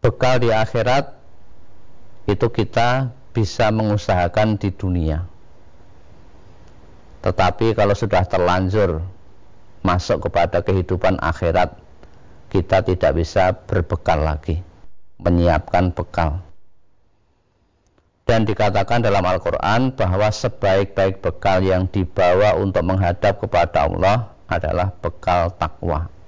bekal di akhirat itu kita bisa mengusahakan di dunia. Tetapi kalau sudah terlanjur masuk kepada kehidupan akhirat, kita tidak bisa berbekal lagi, menyiapkan bekal. Dan dikatakan dalam Al-Quran bahwa sebaik-baik bekal yang dibawa untuk menghadap kepada Allah adalah bekal takwa.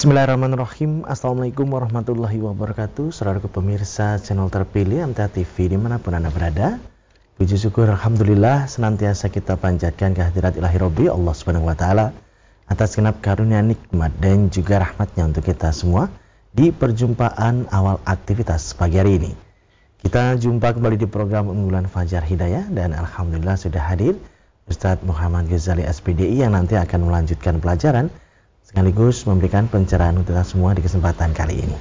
Bismillahirrahmanirrahim. Assalamualaikum warahmatullahi wabarakatuh. Saudara pemirsa channel terpilih MTA TV di mana pun Anda berada. Puji syukur Alhamdulillah senantiasa kita panjatkan kehadirat ilahi Rabbi Allah subhanahu wa ta'ala Atas genap karunia nikmat dan juga rahmatnya untuk kita semua Di perjumpaan awal aktivitas pagi hari ini. Kita jumpa kembali di program unggulan Fajar Hidayah Dan Alhamdulillah sudah hadir Ustadz Muhammad Ghazali SPDI yang nanti akan melanjutkan pelajaran sekaligus memberikan pencerahan untuk kita semua di kesempatan kali ini.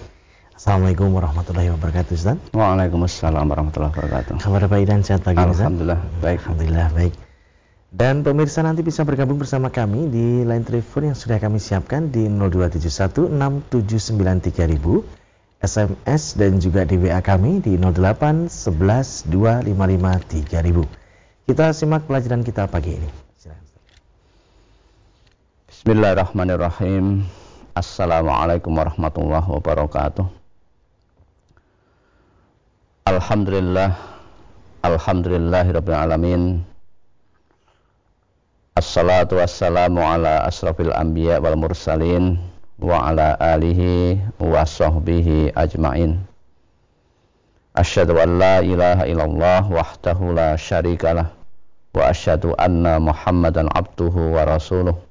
Assalamualaikum warahmatullahi wabarakatuh Ustaz. Waalaikumsalam warahmatullahi wabarakatuh. Kabar baik dan sehat pagi Ustaz? Alhamdulillah baik. Alhamdulillah baik. Dan pemirsa nanti bisa bergabung bersama kami di line telepon yang sudah kami siapkan di 02716793000 SMS dan juga di WA kami di 08112553000. Kita simak pelajaran kita pagi ini. Bismillahirrahmanirrahim. Assalamualaikum warahmatullahi wabarakatuh. Alhamdulillah. Alhamdulillahirabbil alamin. Assalatu wassalamu ala asrafil anbiya wal mursalin wa ala alihi wa sahbihi ajmain. Asyhadu an la ilaha illallah wahdahu la syarikalah wa asyhadu anna Muhammadan abduhu wa rasuluh.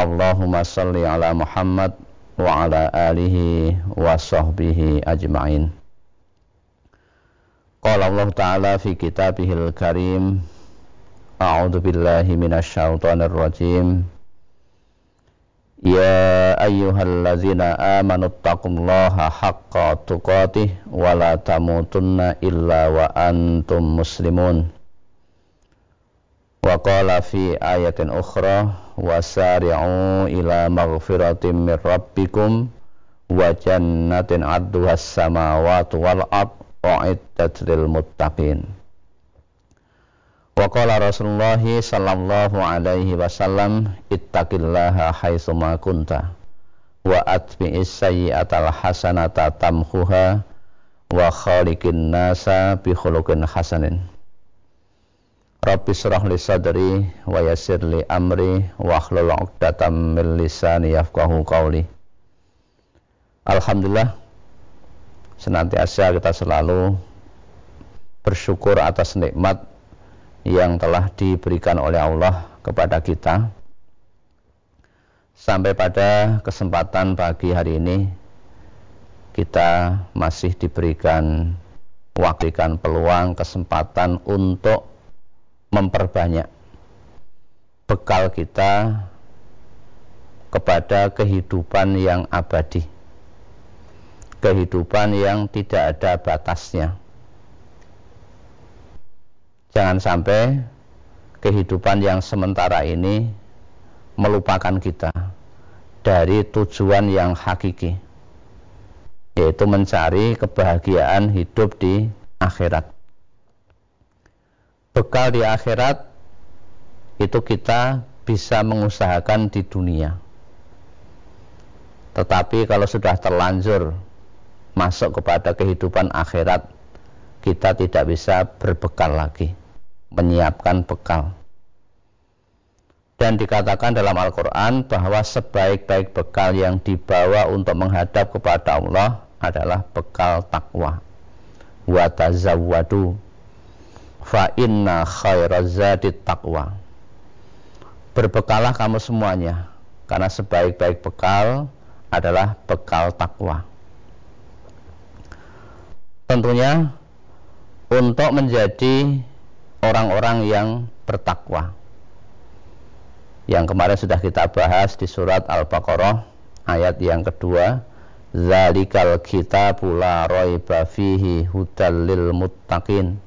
Allahumma salli ala Muhammad wa ala alihi wa sahbihi ajma'in. Qala Allah Ta'ala fi kitabihil karim A'udhu billahi minasyaitonir rajim Ya ayyuhallazina amanu taqullaha haqqa tuqatih wa la tamutunna illa wa antum muslimun Wa qala fi ayatin ukhra wasari'u ila maghfiratin min rabbikum wa jannatin 'arduhas samawati wal ard u'iddat lil muttaqin. Wa qala Rasulullah sallallahu alaihi wasallam ittaqillaha haitsu ma kunta wa atbi'is sayyi'atal hasanata tamhuha wa khaliqin nasa bi khuluqin hasanin. Rabbi surah li sadri wa yassir li amri wa akhlul 'uqdatam min lisani yafqahu qawli. Alhamdulillah senantiasa kita selalu bersyukur atas nikmat yang telah diberikan oleh Allah kepada kita. Sampai pada kesempatan pagi hari ini kita masih diberikan wakilkan peluang kesempatan untuk memperbanyak bekal kita kepada kehidupan yang abadi. Kehidupan yang tidak ada batasnya. Jangan sampai kehidupan yang sementara ini melupakan kita dari tujuan yang hakiki yaitu mencari kebahagiaan hidup di akhirat bekal di akhirat itu kita bisa mengusahakan di dunia. Tetapi kalau sudah terlanjur masuk kepada kehidupan akhirat, kita tidak bisa berbekal lagi, menyiapkan bekal. Dan dikatakan dalam Al-Quran bahwa sebaik-baik bekal yang dibawa untuk menghadap kepada Allah adalah bekal takwa. Wa tazawwadu fa inna khairazadit taqwa. Berbekalah kamu semuanya karena sebaik-baik bekal adalah bekal takwa. Tentunya untuk menjadi orang-orang yang bertakwa. Yang kemarin sudah kita bahas di surat Al-Baqarah ayat yang kedua. Zalikal kitabu la raiba fihi hudal lil muttaqin.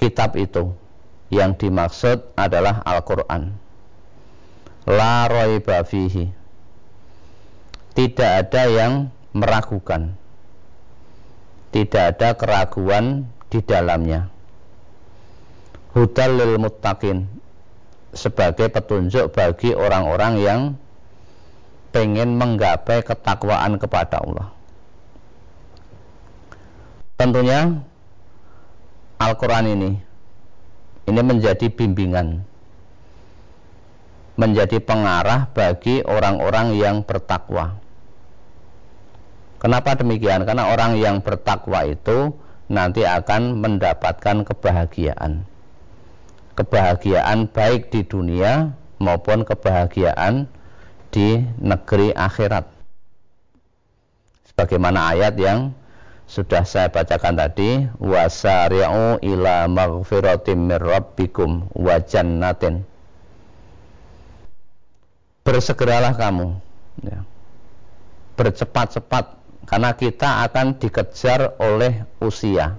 Kitab itu yang dimaksud adalah Al-Qur'an. La raiba fihi. Tidak ada yang meragukan. Tidak ada keraguan di dalamnya. Hudal lil muttaqin sebagai petunjuk bagi orang-orang yang pengen menggapai ketakwaan kepada Allah. Tentunya Al-Quran ini ini menjadi bimbingan menjadi pengarah bagi orang-orang yang bertakwa. Kenapa demikian? Karena orang yang bertakwa itu nanti akan mendapatkan kebahagiaan. Kebahagiaan baik di dunia maupun kebahagiaan di negeri akhirat. Sebagaimana ayat yang sudah saya bacakan tadi, wasari'u ila maghfiratim mir rabbikum wa jannatin. Bersegeralah kamu ya. Bercepat-cepat karena kita akan dikejar oleh usia.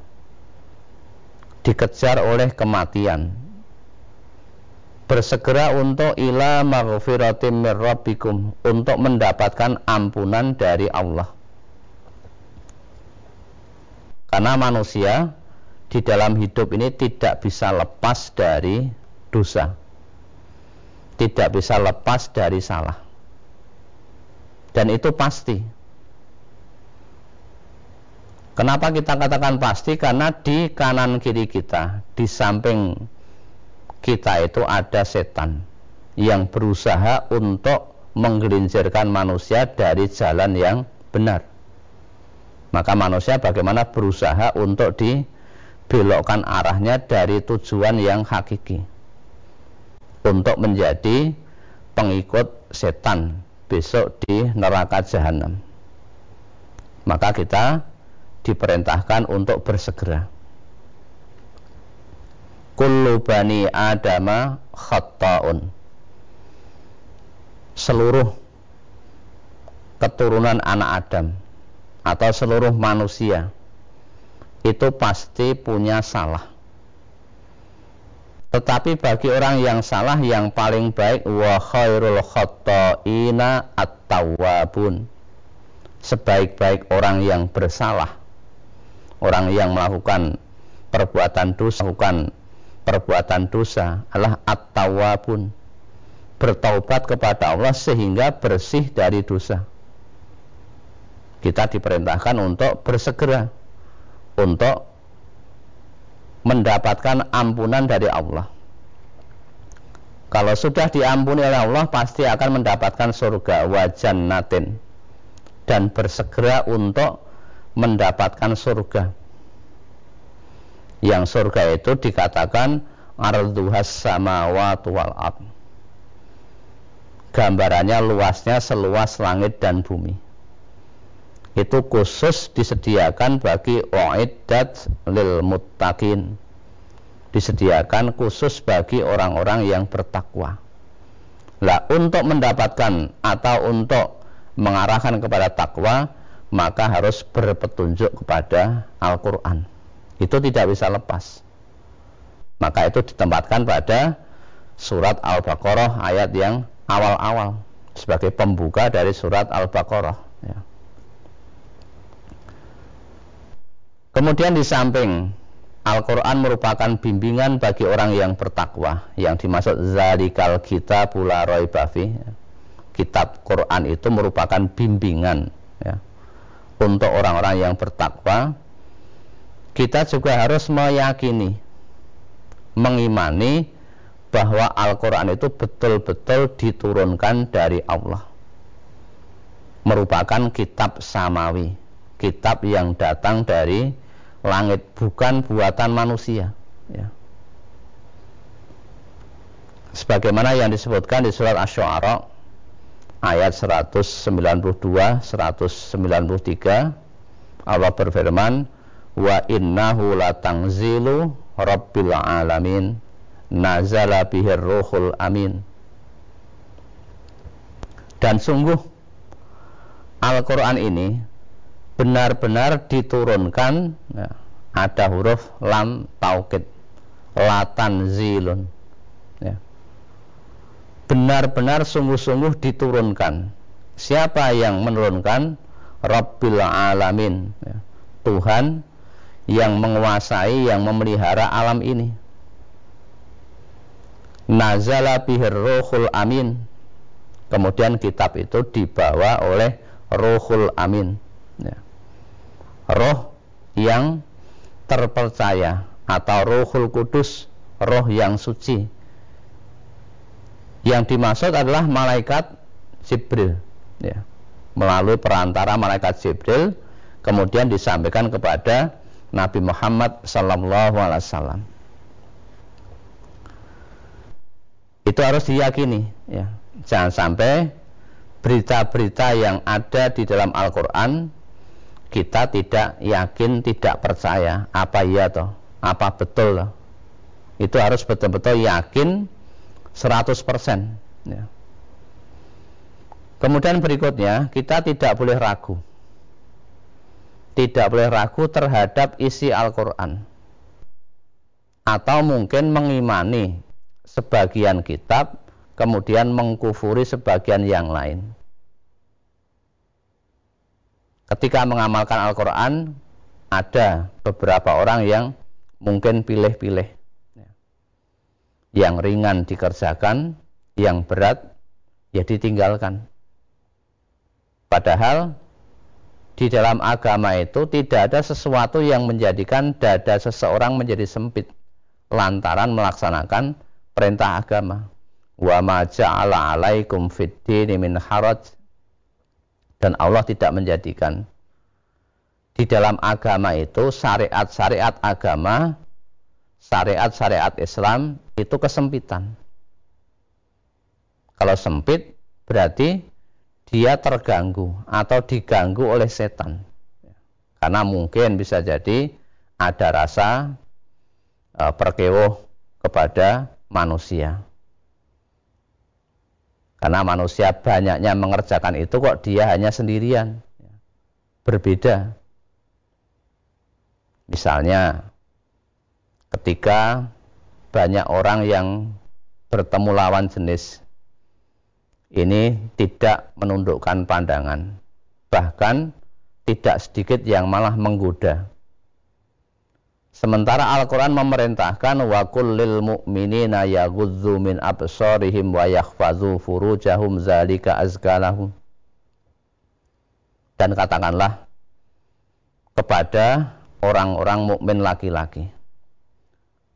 Dikejar oleh kematian bersegera untuk ila maghfiratim mir rabbikum untuk mendapatkan ampunan dari Allah. Karena manusia di dalam hidup ini tidak bisa lepas dari dosa. Tidak bisa lepas dari salah. Dan itu pasti. Kenapa kita katakan pasti? Karena di kanan kiri kita, di samping kita itu ada setan yang berusaha untuk menggelincirkan manusia dari jalan yang benar. Maka manusia bagaimana berusaha untuk dibelokkan arahnya dari tujuan yang hakiki. Untuk menjadi pengikut setan besok di neraka jahanam. Maka kita diperintahkan untuk bersegera kullu bani adama khatta'un seluruh keturunan anak Adam atau seluruh manusia itu pasti punya salah. Tetapi bagi orang yang salah yang paling baik wa khairul khatta'ina at-tawwabun. Sebaik-baik orang yang bersalah. Orang yang melakukan perbuatan dosa melakukan perbuatan dosa adalah at-tawwabun. Bertaubat kepada Allah sehingga bersih dari dosa kita diperintahkan untuk bersegera. Untuk mendapatkan ampunan dari Allah. Kalau sudah diampuni oleh Allah pasti akan mendapatkan surga. Wajan natin dan bersegera untuk mendapatkan surga. Yang surga itu dikatakan arduhas samawat wal ard. Gambarannya luasnya seluas langit dan bumi itu khusus disediakan bagi uiddat lil muttaqin disediakan khusus bagi orang-orang yang bertakwa lah untuk mendapatkan atau untuk mengarahkan kepada takwa maka harus berpetunjuk kepada Al-Quran itu tidak bisa lepas. Maka itu ditempatkan pada surat Al-Baqarah ayat yang awal-awal sebagai pembuka dari surat Al-Baqarah. Ya. Kemudian di samping Al-Quran merupakan bimbingan bagi orang yang bertakwa yang dimaksud zalikal kita pula roy bafi kitab Quran itu merupakan bimbingan ya, untuk orang-orang yang bertakwa. Kita juga harus meyakini, mengimani bahwa Al-Quran itu betul-betul diturunkan dari Allah. Merupakan kitab samawi, kitab yang datang dari langit, bukan buatan manusia. Ya. Sebagaimana yang disebutkan di surat Ash-Shu'ara ayat 192 193 Allah berfirman wa innahu latangzilu rabbil alamin nazala bihir ruhul amin dan sungguh Al-Quran ini benar-benar diturunkan ya, ada huruf lam taukid latan zilun ya. benar-benar sungguh-sungguh diturunkan siapa yang menurunkan Rabbil alamin ya. Tuhan yang menguasai yang memelihara alam ini nazala bihir ruhul amin kemudian kitab itu dibawa oleh ruhul amin ya. Roh yang terpercaya atau rohul kudus roh yang suci. Yang dimaksud adalah malaikat Jibril ya. melalui perantara malaikat Jibril kemudian disampaikan kepada Nabi Muhammad sallallahu alaihi wasallam. Itu harus diyakini ya. Jangan sampai berita-berita yang ada di dalam Al-Quran kita tidak yakin, tidak percaya apa iya toh, apa betul toh. Itu harus betul-betul yakin 100%. Ya. Kemudian berikutnya, kita tidak boleh ragu. Tidak boleh ragu terhadap isi Al-Quran. Atau mungkin mengimani sebagian kitab kemudian mengkufuri sebagian yang lain. Ketika mengamalkan Al-Quran, ada beberapa orang yang mungkin pilih-pilih. Yang ringan dikerjakan, yang berat ya ditinggalkan. Padahal di dalam agama itu tidak ada sesuatu yang menjadikan dada seseorang menjadi sempit lantaran melaksanakan perintah agama wa ma ja'ala 'alaikum fid min haraj dan Allah tidak menjadikan di dalam agama itu syariat-syariat agama syariat-syariat Islam itu kesempitan. Kalau sempit berarti dia terganggu atau diganggu oleh setan. Karena mungkin bisa jadi ada rasa e, kepada manusia karena manusia banyaknya mengerjakan itu kok dia hanya sendirian. Berbeda. Misalnya ketika banyak orang yang bertemu lawan jenis ini tidak menundukkan pandangan bahkan tidak sedikit yang malah menggoda Sementara Al-Quran memerintahkan wa kullil mu'minina yaghudzu min absarihim wa yakhfazu furujahum zalika azkalahum. Dan katakanlah kepada orang-orang mukmin laki-laki.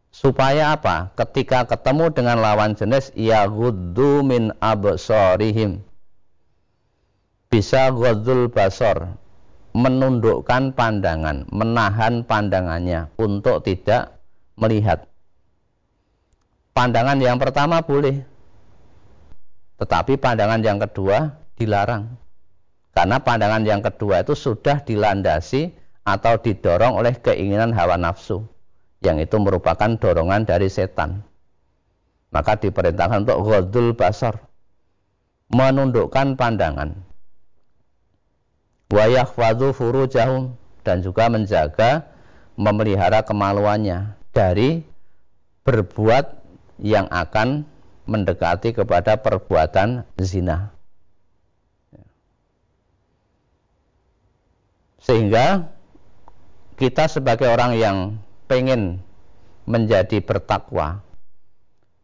Supaya apa? Ketika ketemu dengan lawan jenis yaghudzu min absarihim. Bisa ghadzul basar, menundukkan pandangan, menahan pandangannya untuk tidak melihat. Pandangan yang pertama boleh, tetapi pandangan yang kedua dilarang. Karena pandangan yang kedua itu sudah dilandasi atau didorong oleh keinginan hawa nafsu, yang itu merupakan dorongan dari setan. Maka diperintahkan untuk ghadul basar, menundukkan pandangan wa yahfadzu furujahum dan juga menjaga memelihara kemaluannya dari berbuat yang akan mendekati kepada perbuatan zina. Sehingga kita sebagai orang yang pengen menjadi bertakwa,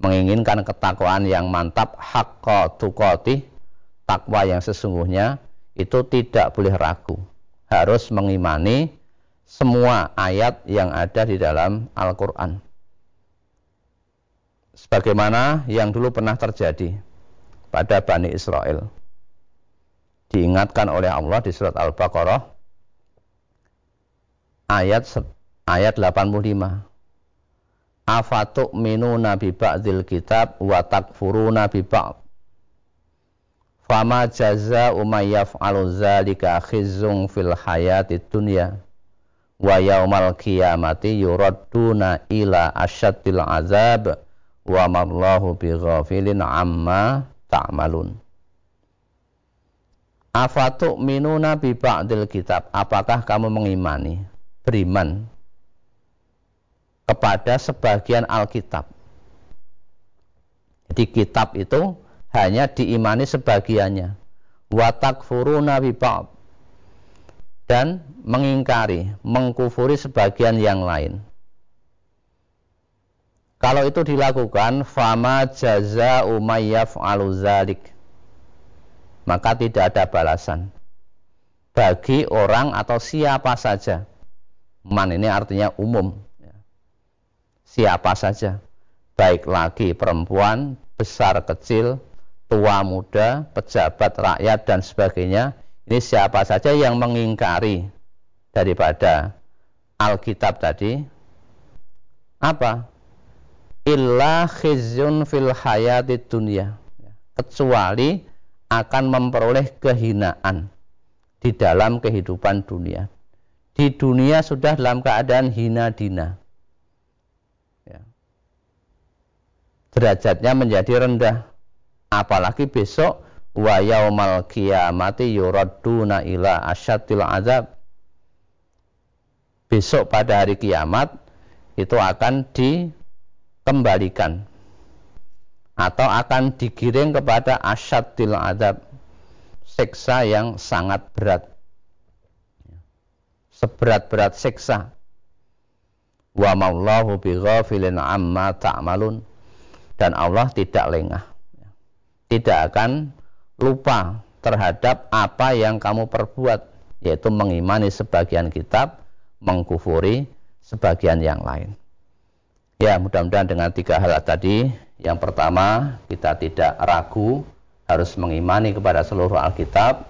menginginkan ketakwaan yang mantap, hakka tukoti, takwa yang sesungguhnya, itu tidak boleh ragu. Harus mengimani semua ayat yang ada di dalam Al-Quran. Sebagaimana yang dulu pernah terjadi pada Bani Israel. Diingatkan oleh Allah di surat Al-Baqarah ayat ayat 85. Afatuk minu nabi ba'dil kitab wa takfuruna bi ba'd Fama jaza umayyaf zalika khizzun fil hayati dunya wa yaumal qiyamati yuradduna ila asyaddil azab wa mallahu bighafilin amma ta'malun. Afatu minuna bi ba'dil kitab. Apakah kamu mengimani, beriman kepada sebagian Alkitab? Jadi kitab itu hanya diimani sebagiannya. Watak furuna bi ba'd. Dan mengingkari, mengkufuri sebagian yang lain. Kalau itu dilakukan, fama jaza umayyaf aluzalik maka tidak ada balasan bagi orang atau siapa saja. Man ini artinya umum. Siapa saja, baik laki, perempuan, besar, kecil, tua, muda, pejabat, rakyat, dan sebagainya. Ini siapa saja yang mengingkari daripada Alkitab tadi. Apa? Illa khizyun fil hayatid dunia. Kecuali akan memperoleh kehinaan di dalam kehidupan dunia. Di dunia sudah dalam keadaan hina dina. Ya. Derajatnya menjadi rendah. Apalagi besok wa yaumal qiyamati yuradduna ila asyatil azab. Besok pada hari kiamat itu akan dikembalikan. Atau akan digiring kepada asyadil adab seksa yang sangat berat. Seberat-berat seksa. Wa maullahu bighafilin amma ta'malun. Dan Allah tidak lengah tidak akan lupa terhadap apa yang kamu perbuat yaitu mengimani sebagian kitab mengkufuri sebagian yang lain ya mudah-mudahan dengan tiga hal tadi yang pertama, kita tidak ragu harus mengimani kepada seluruh Alkitab.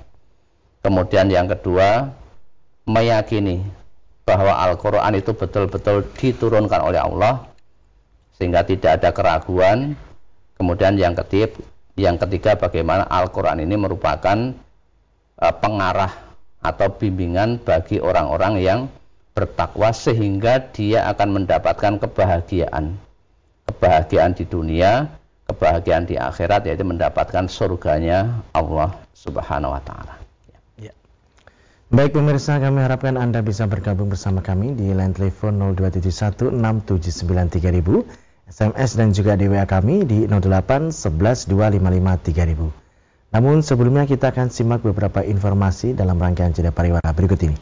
Kemudian yang kedua, meyakini bahwa Al-Quran itu betul-betul diturunkan oleh Allah sehingga tidak ada keraguan. Kemudian yang ketiga, yang ketiga bagaimana Al-Quran ini merupakan uh, pengarah atau bimbingan bagi orang-orang yang bertakwa sehingga dia akan mendapatkan kebahagiaan kebahagiaan di dunia, kebahagiaan di akhirat yaitu mendapatkan surganya Allah Subhanahu wa taala. Ya. Baik pemirsa, kami harapkan Anda bisa bergabung bersama kami di line telepon 02716793000, SMS dan juga di WA kami di 08112553000. Namun sebelumnya kita akan simak beberapa informasi dalam rangkaian jeda pariwara berikut ini.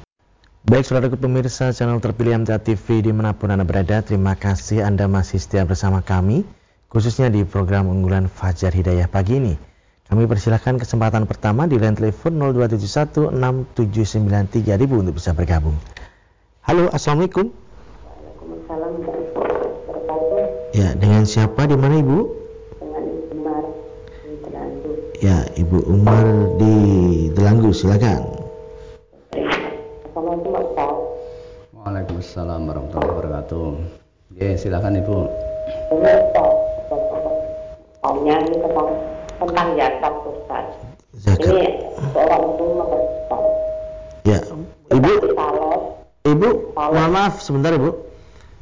Baik saudara pemirsa channel terpilih MTA TV di mana pun Anda berada, terima kasih Anda masih setia bersama kami, khususnya di program unggulan Fajar Hidayah pagi ini. Kami persilahkan kesempatan pertama di line telepon 02716793000 untuk bisa bergabung. Halo, Assalamualaikum. Ya, dengan siapa di mana Ibu? Dengan Ibu Umar di Delanggu. Ya, Ibu Umar di Delanggu, silakan. Waalaikumsalam warahmatullahi wabarakatuh. Ya, silakan Ibu. Tanya ini tentang tentang zakat Ustaz. Zakat. Ini seorang itu memberikan. Ya, Ibu. Ibu, mohon maaf sebentar Ibu.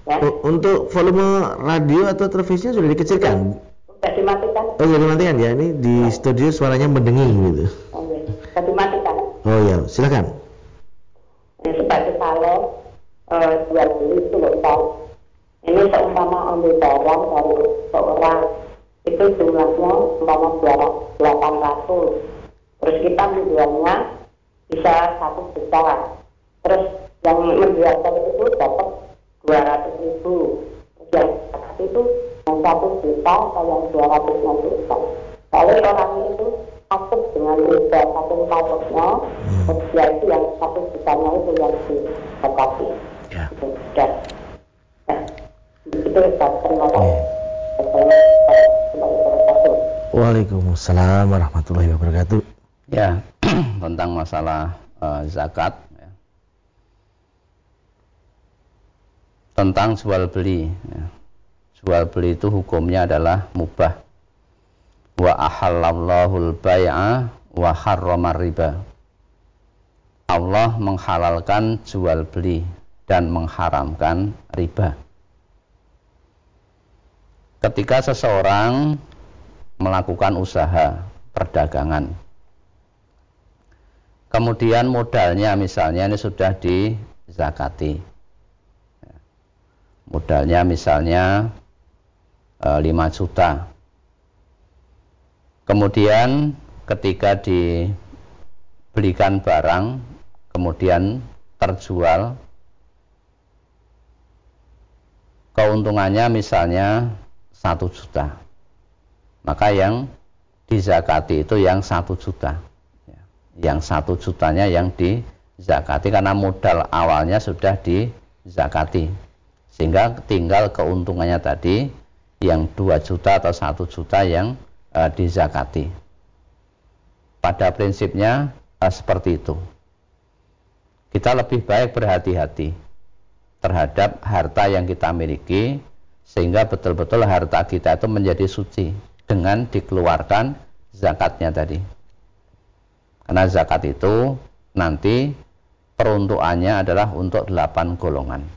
Ya? Untuk volume radio atau televisinya sudah dikecilkan? Sudah dimatikan. Oh, sudah dimatikan ya. Ini di ya. studio suaranya mendenging gitu. Oh, ya. Sudah dimatikan. Oh ya, silakan. Ini sebagai kalau uh, jual beli itu loh Ini seumpama ambil barang dari seorang itu jumlahnya umpama delapan ratus terus kita menjualnya bisa satu juta terus yang menjual itu dapat dua ratus ribu. Yang itu yang satu juta atau yang dua ratusnya juta. Kalau orangnya itu takut dengan riba satu takutnya dia itu yang satu jutanya itu yang didekati Ya. Dan, itu terima kasih. Waalaikumsalam warahmatullahi wabarakatuh. Ya, tentang masalah uh, zakat ya. Tentang jual beli ya. Jual beli itu hukumnya adalah mubah. Wa ahallallahu al-bai'a wa harramar riba. Allah menghalalkan jual beli dan mengharamkan riba. Ketika seseorang melakukan usaha perdagangan, kemudian modalnya misalnya ini sudah dizakati modalnya misalnya e, 5 juta. Kemudian ketika dibelikan barang kemudian terjual keuntungannya misalnya satu juta. Maka yang dizakati itu yang satu juta. Yang satu jutanya yang dizakati karena modal awalnya sudah dizakati sehingga tinggal keuntungannya tadi yang dua juta atau satu juta yang e, dizakati pada prinsipnya e, seperti itu kita lebih baik berhati-hati terhadap harta yang kita miliki sehingga betul-betul harta kita itu menjadi suci dengan dikeluarkan zakatnya tadi. Karena zakat itu nanti peruntukannya adalah untuk delapan golongan.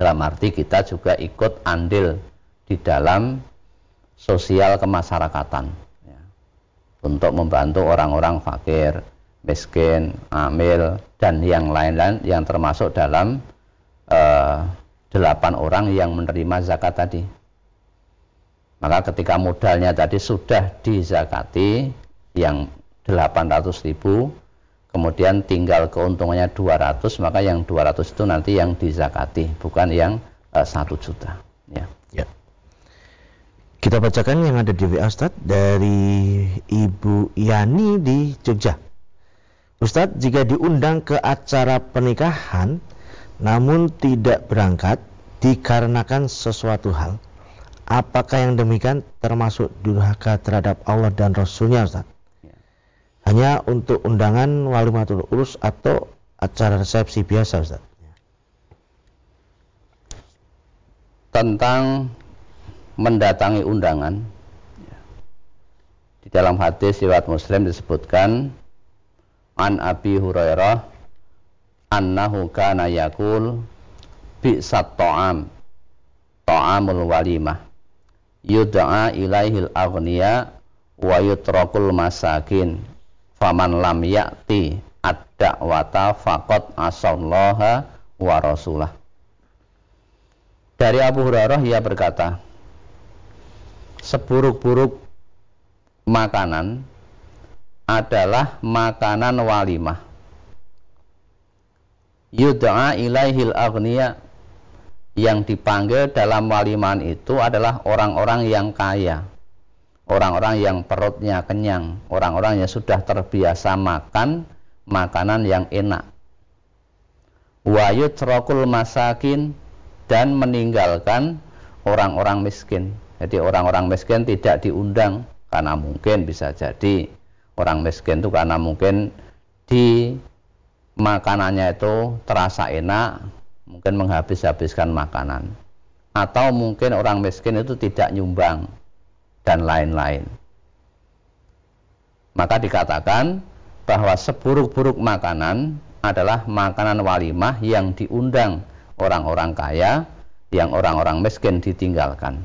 Dalam arti kita juga ikut andil di dalam sosial kemasyarakatan ya. untuk membantu orang-orang fakir, miskin, amil, dan yang lain-lain yang termasuk dalam eh, delapan orang yang menerima zakat tadi. Maka ketika modalnya tadi sudah dizakati yang 800 ribu, kemudian tinggal keuntungannya 200, maka yang 200 itu nanti yang dizakati, bukan yang eh, satu uh, juta. Ya. ya. Kita bacakan yang ada di WA Ustaz dari Ibu Yani di Jogja. Ustadz, jika diundang ke acara pernikahan, namun tidak berangkat dikarenakan sesuatu hal. Apakah yang demikian termasuk durhaka terhadap Allah dan Rasulnya Ustaz? Ya. Hanya untuk undangan walimatul urus atau acara resepsi biasa Ustaz? Tentang mendatangi undangan di dalam hadis riwayat Muslim disebutkan an Abi Hurairah annahu kana yakul bi'sat ta'am ta'amul walimah yud'a ilaihil aghniya wa yutrakul masakin faman lam ya'ti ad-da'wata faqad asallaha wa rasulah. Dari Abu Hurairah ia berkata seburuk-buruk makanan adalah makanan walimah. Yud'a ilaihil agniya yang dipanggil dalam waliman itu adalah orang-orang yang kaya orang-orang yang perutnya kenyang orang-orang yang sudah terbiasa makan makanan yang enak. Wa yutrokul masakin dan meninggalkan orang-orang miskin. Jadi orang-orang miskin tidak diundang karena mungkin bisa jadi orang miskin itu karena mungkin di makanannya itu terasa enak, mungkin menghabis-habiskan makanan. Atau mungkin orang miskin itu tidak nyumbang dan lain-lain. Maka dikatakan bahwa seburuk-buruk makanan adalah makanan walimah yang diundang orang-orang kaya yang orang-orang miskin ditinggalkan.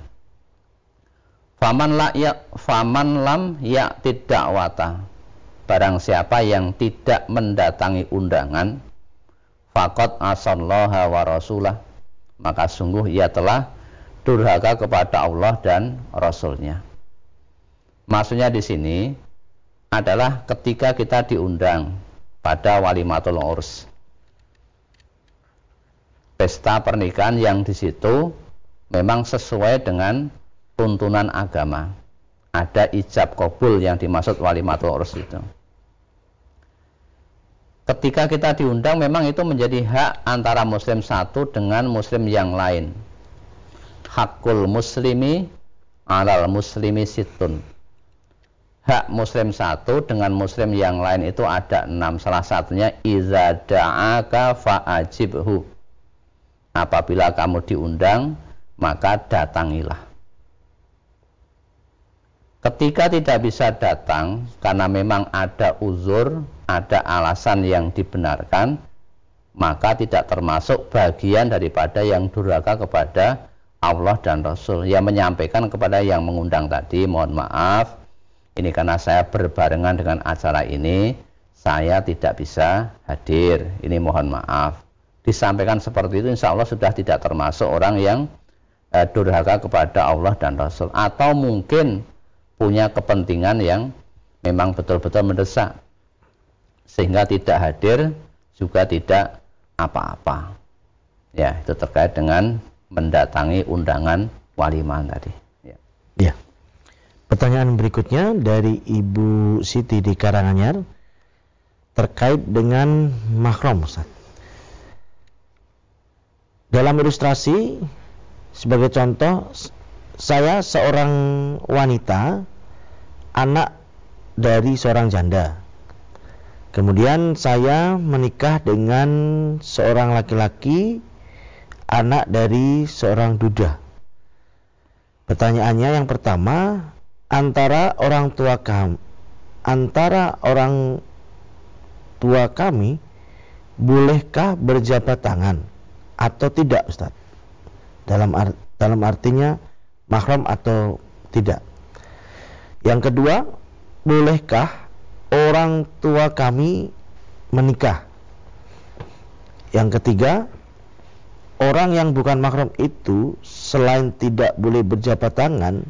Faman la ya faman lam ya tidak wata barang siapa yang tidak mendatangi undangan fakot asallaha wa rasulah maka sungguh ia telah durhaka kepada Allah dan Rasulnya. Maksudnya di sini adalah ketika kita diundang pada walimatul urs. Pesta pernikahan yang di situ memang sesuai dengan tuntunan agama. Ada ijab kabul yang dimaksud walimatul urs itu. Ketika kita diundang memang itu menjadi hak antara muslim satu dengan muslim yang lain hakul muslimi alal muslimi situn. Hak muslim satu dengan muslim yang lain itu ada enam. Salah satunya iza da'aka fa'ajibhu. Apabila kamu diundang maka datangilah. Ketika tidak bisa datang karena memang ada uzur ada alasan yang dibenarkan, maka tidak termasuk bagian daripada yang durhaka kepada Allah dan Rasul yang menyampaikan kepada yang mengundang tadi mohon maaf ini karena saya berbarengan dengan acara ini saya tidak bisa hadir, ini mohon maaf. Disampaikan seperti itu insya Allah sudah tidak termasuk orang yang eh, durhaka kepada Allah dan Rasul. Atau mungkin punya kepentingan yang memang betul-betul mendesak. Sehingga tidak hadir juga tidak apa-apa. Ya, itu terkait dengan mendatangi undangan walimah tadi. Ya. ya. Pertanyaan berikutnya dari Ibu Siti di Karanganyar terkait dengan mahram Ustaz. Dalam ilustrasi sebagai contoh saya seorang wanita anak dari seorang janda. Kemudian saya menikah dengan seorang laki-laki anak dari seorang duda. Pertanyaannya yang pertama, antara orang tua kami antara orang tua kami bolehkah berjabat tangan atau tidak Ustaz? Dalam art, dalam artinya mahram atau tidak. Yang kedua, bolehkah orang tua kami menikah? Yang ketiga, orang yang bukan mahram itu selain tidak boleh berjabat tangan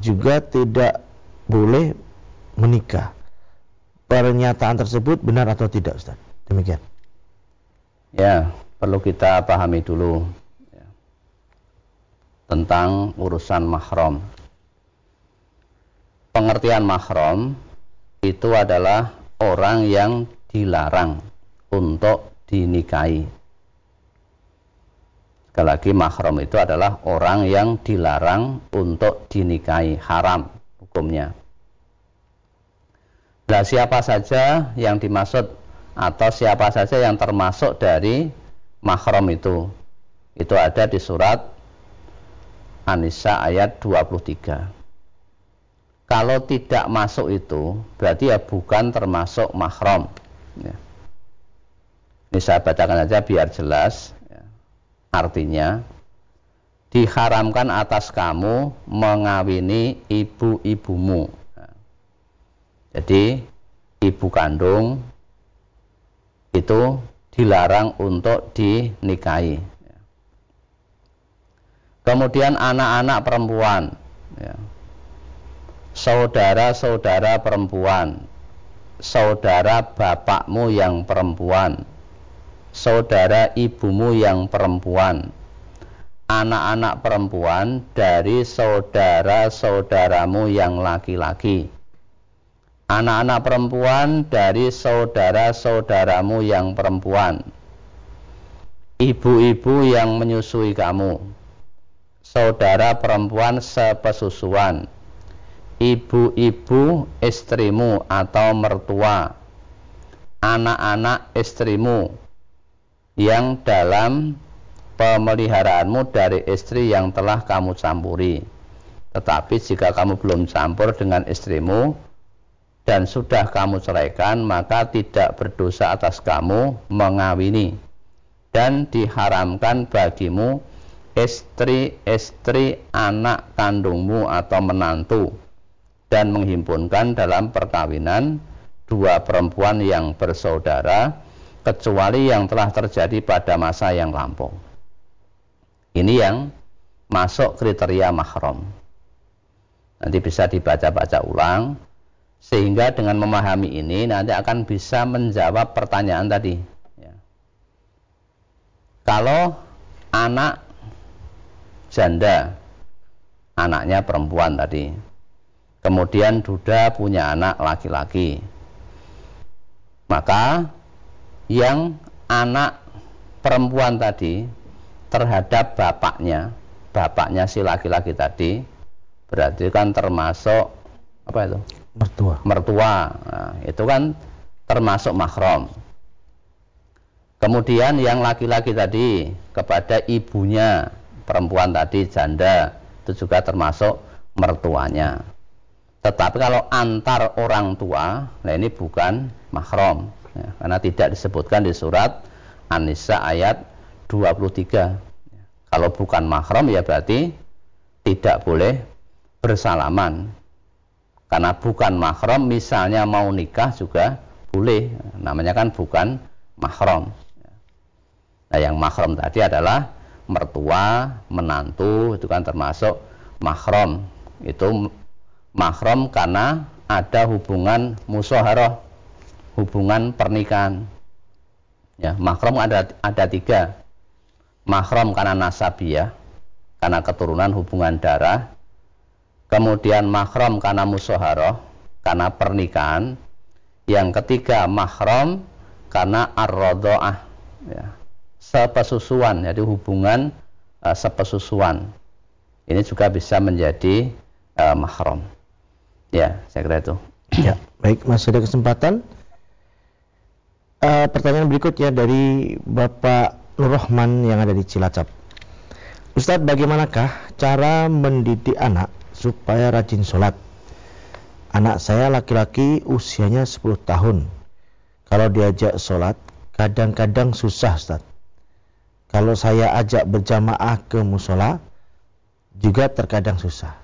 juga tidak boleh menikah pernyataan tersebut benar atau tidak Ustaz? Demikian. Ya, perlu kita pahami dulu ya, tentang urusan mahram. Pengertian mahram itu adalah orang yang dilarang untuk dinikahi. Sekali lagi mahram itu adalah orang yang dilarang untuk dinikahi, haram hukumnya. Nah, siapa saja yang dimaksud atau siapa saja yang termasuk dari mahram itu? Itu ada di surat An-Nisa ayat 23. Kalau tidak masuk itu, berarti ya bukan termasuk mahram. Ya. Ini saya bacakan aja biar jelas. Ya. Artinya, diharamkan atas kamu mengawini ibu-ibumu jadi ibu kandung itu dilarang untuk dinikahi. Kemudian anak-anak perempuan, ya. saudara-saudara perempuan, saudara bapakmu yang perempuan, saudara ibumu yang perempuan, anak-anak perempuan dari saudara-saudaramu yang laki-laki. Anak-anak perempuan dari saudara-saudaramu yang perempuan, ibu-ibu yang menyusui kamu, saudara perempuan sepesusuan, ibu-ibu istrimu atau mertua, anak-anak istrimu yang dalam pemeliharaanmu dari istri yang telah kamu campuri. Tetapi jika kamu belum campur dengan istrimu, dan sudah kamu ceraikan maka tidak berdosa atas kamu mengawini dan diharamkan bagimu istri-istri anak kandungmu atau menantu dan menghimpunkan dalam perkawinan dua perempuan yang bersaudara kecuali yang telah terjadi pada masa yang lampau. Ini yang masuk kriteria mahram. Nanti bisa dibaca-baca ulang sehingga dengan memahami ini nanti akan bisa menjawab pertanyaan tadi. Ya. Kalau anak janda, anaknya perempuan tadi, kemudian duda punya anak laki-laki, maka yang anak perempuan tadi terhadap bapaknya, bapaknya si laki-laki tadi, berarti kan termasuk apa itu? mertua. Mertua. Nah, itu kan termasuk mahram. Kemudian yang laki-laki tadi kepada ibunya perempuan tadi janda itu juga termasuk mertuanya. Tetapi kalau antar orang tua nah ini bukan mahram ya, karena tidak disebutkan di surat An-Nisa ayat 23 kalau bukan mahram ya berarti tidak boleh bersalaman. Karena bukan mahram misalnya mau nikah juga boleh. Namanya kan bukan mahram. Nah yang mahram tadi adalah mertua menantu itu kan termasuk mahram. Itu mahram karena ada hubungan musaharah hubungan pernikahan. Ya mahram ada ada tiga. Mahram karena nasabiah karena keturunan hubungan darah. Kemudian mahram karena musaharah karena pernikahan. Yang ketiga mahram karena ar ya, sepesusuan jadi hubungan uh, sepesusuan. Ini juga bisa menjadi uh, mahram. Ya saya kira itu. Ya baik masih ada kesempatan uh, pertanyaan berikutnya dari Bapak Nur Rahman yang ada di Cilacap Ustadz bagaimanakah cara mendidik anak supaya rajin sholat anak saya laki-laki usianya 10 tahun kalau diajak sholat kadang-kadang susah Ustadz kalau saya ajak berjamaah ke musola, juga terkadang susah.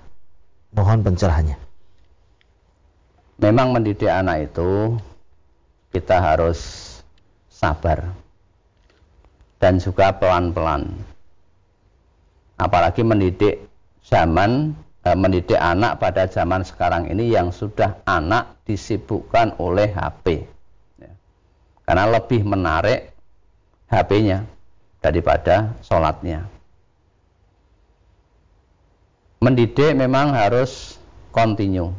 Mohon pencerahannya. Memang mendidik anak itu kita harus sabar dan juga pelan-pelan. Apalagi mendidik zaman eh, mendidik anak pada zaman sekarang ini yang sudah anak disibukkan oleh HP. Ya. Karena lebih menarik HP-nya daripada sholatnya. Mendidik memang harus kontinu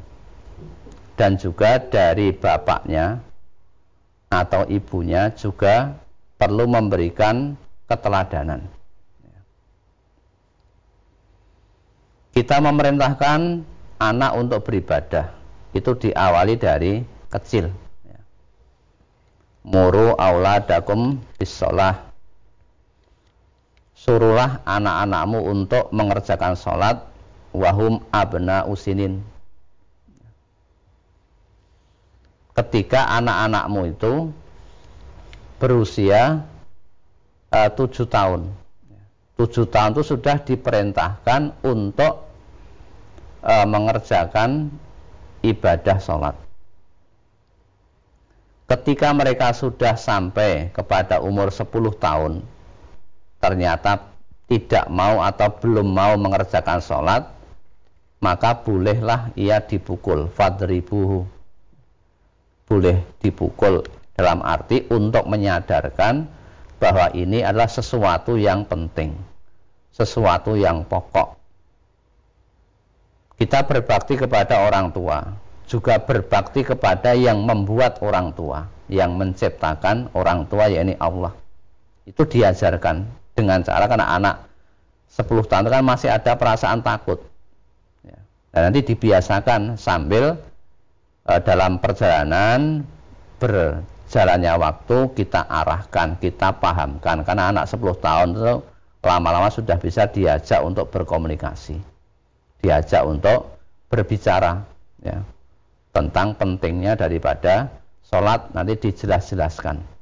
dan juga dari bapaknya atau ibunya juga perlu memberikan keteladanan. Kita memerintahkan anak untuk beribadah itu diawali dari kecil. Muru auladakum bisolah suruhlah anak-anakmu untuk mengerjakan sholat wahum abna usinin ketika anak-anakmu itu berusia eh, tujuh tahun. Tujuh tahun itu sudah diperintahkan untuk uh, mengerjakan ibadah sholat. Ketika mereka sudah sampai kepada umur 10 tahun ternyata tidak mau atau belum mau mengerjakan sholat maka bolehlah ia dipukul fadribuhu boleh dipukul dalam arti untuk menyadarkan bahwa ini adalah sesuatu yang penting sesuatu yang pokok. Kita berbakti kepada orang tua juga berbakti kepada yang membuat orang tua yang menciptakan orang tua yakni Allah. Itu diajarkan dengan cara karena anak 10 tahun kan masih ada perasaan takut. Ya. dan nanti dibiasakan sambil dalam perjalanan berjalannya waktu kita arahkan kita pahamkan karena anak 10 tahun itu lama-lama sudah bisa diajak untuk berkomunikasi diajak untuk berbicara ya, tentang pentingnya daripada sholat nanti dijelas-jelaskan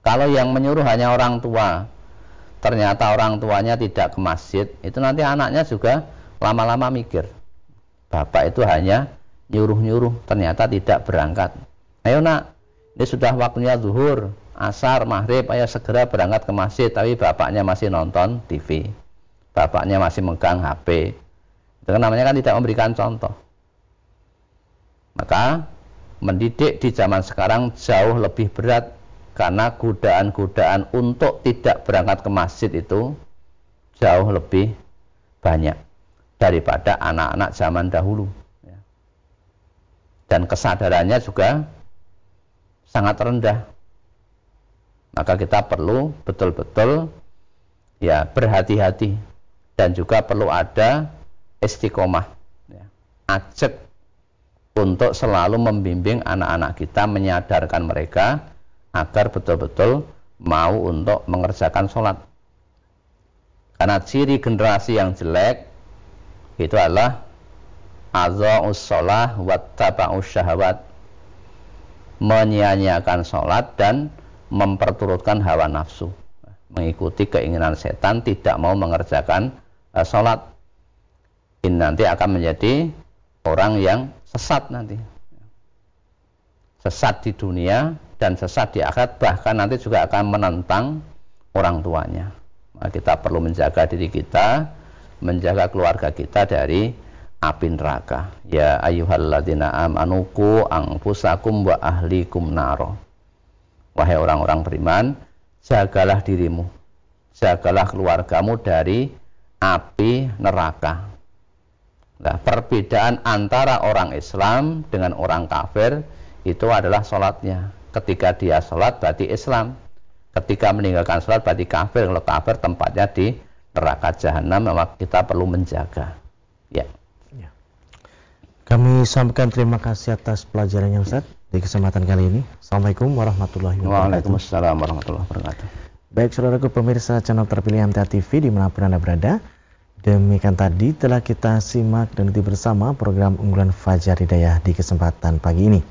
kalau yang menyuruh hanya orang tua, ternyata orang tuanya tidak ke masjid, itu nanti anaknya juga lama-lama mikir. Bapak itu hanya nyuruh-nyuruh, ternyata tidak berangkat. Ayo nak, ini sudah waktunya zuhur, asar, maghrib, ayo segera berangkat ke masjid, tapi bapaknya masih nonton TV. Bapaknya masih megang HP. Itu namanya kan tidak memberikan contoh. Maka mendidik di zaman sekarang jauh lebih berat karena godaan-godaan untuk tidak berangkat ke masjid itu jauh lebih banyak daripada anak-anak zaman dahulu. Dan kesadarannya juga sangat rendah maka kita perlu betul-betul ya berhati-hati dan juga perlu ada istiqomah ya. ajak untuk selalu membimbing anak-anak kita menyadarkan mereka agar betul-betul mau untuk mengerjakan sholat. Karena ciri generasi yang jelek itu adalah aza'us sholah wattaba'us syahwat. Menyia-nyiakan sholat dan memperturutkan hawa nafsu. Mengikuti keinginan setan tidak mau mengerjakan uh, sholat. Ini nanti akan menjadi orang yang sesat nanti. Sesat di dunia dan sesat di akhirat bahkan nanti juga akan menentang orang tuanya. Maka kita perlu menjaga diri kita, menjaga keluarga kita dari api neraka. Ya ayyuhalladzina amanuku angfusakum wa ahlikum naro. Wahai orang-orang beriman, jagalah dirimu, jagalah keluargamu dari api neraka. Nah, perbedaan antara orang Islam dengan orang kafir itu adalah sholatnya. Ketika dia sholat berarti Islam. Ketika meninggalkan sholat berarti kafir. Kalau kafir tempatnya di neraka jahanam, maka kita perlu menjaga. Ya. Kami sampaikan terima kasih atas pelajarannya Ustaz di kesempatan kali ini. Assalamualaikum warahmatullahi wabarakatuh. Waalaikumsalam warahmatullahi wabarakatuh. Baik saudaraku pemirsa channel terpilih MTA TV di mana pun Anda berada. Demikian tadi telah kita simak dan ikuti bersama program unggulan Fajar Hidayah di kesempatan pagi ini.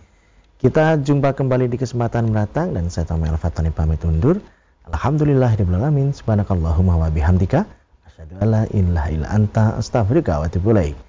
Kita jumpa kembali di kesempatan mendatang dan saya Tomel Fatani pamit undur. Alhamdulillah alamin. Subhanakallahumma wa bihamdika asyhadu alla ilaha illa anta astaghfiruka wa atubu ilaik.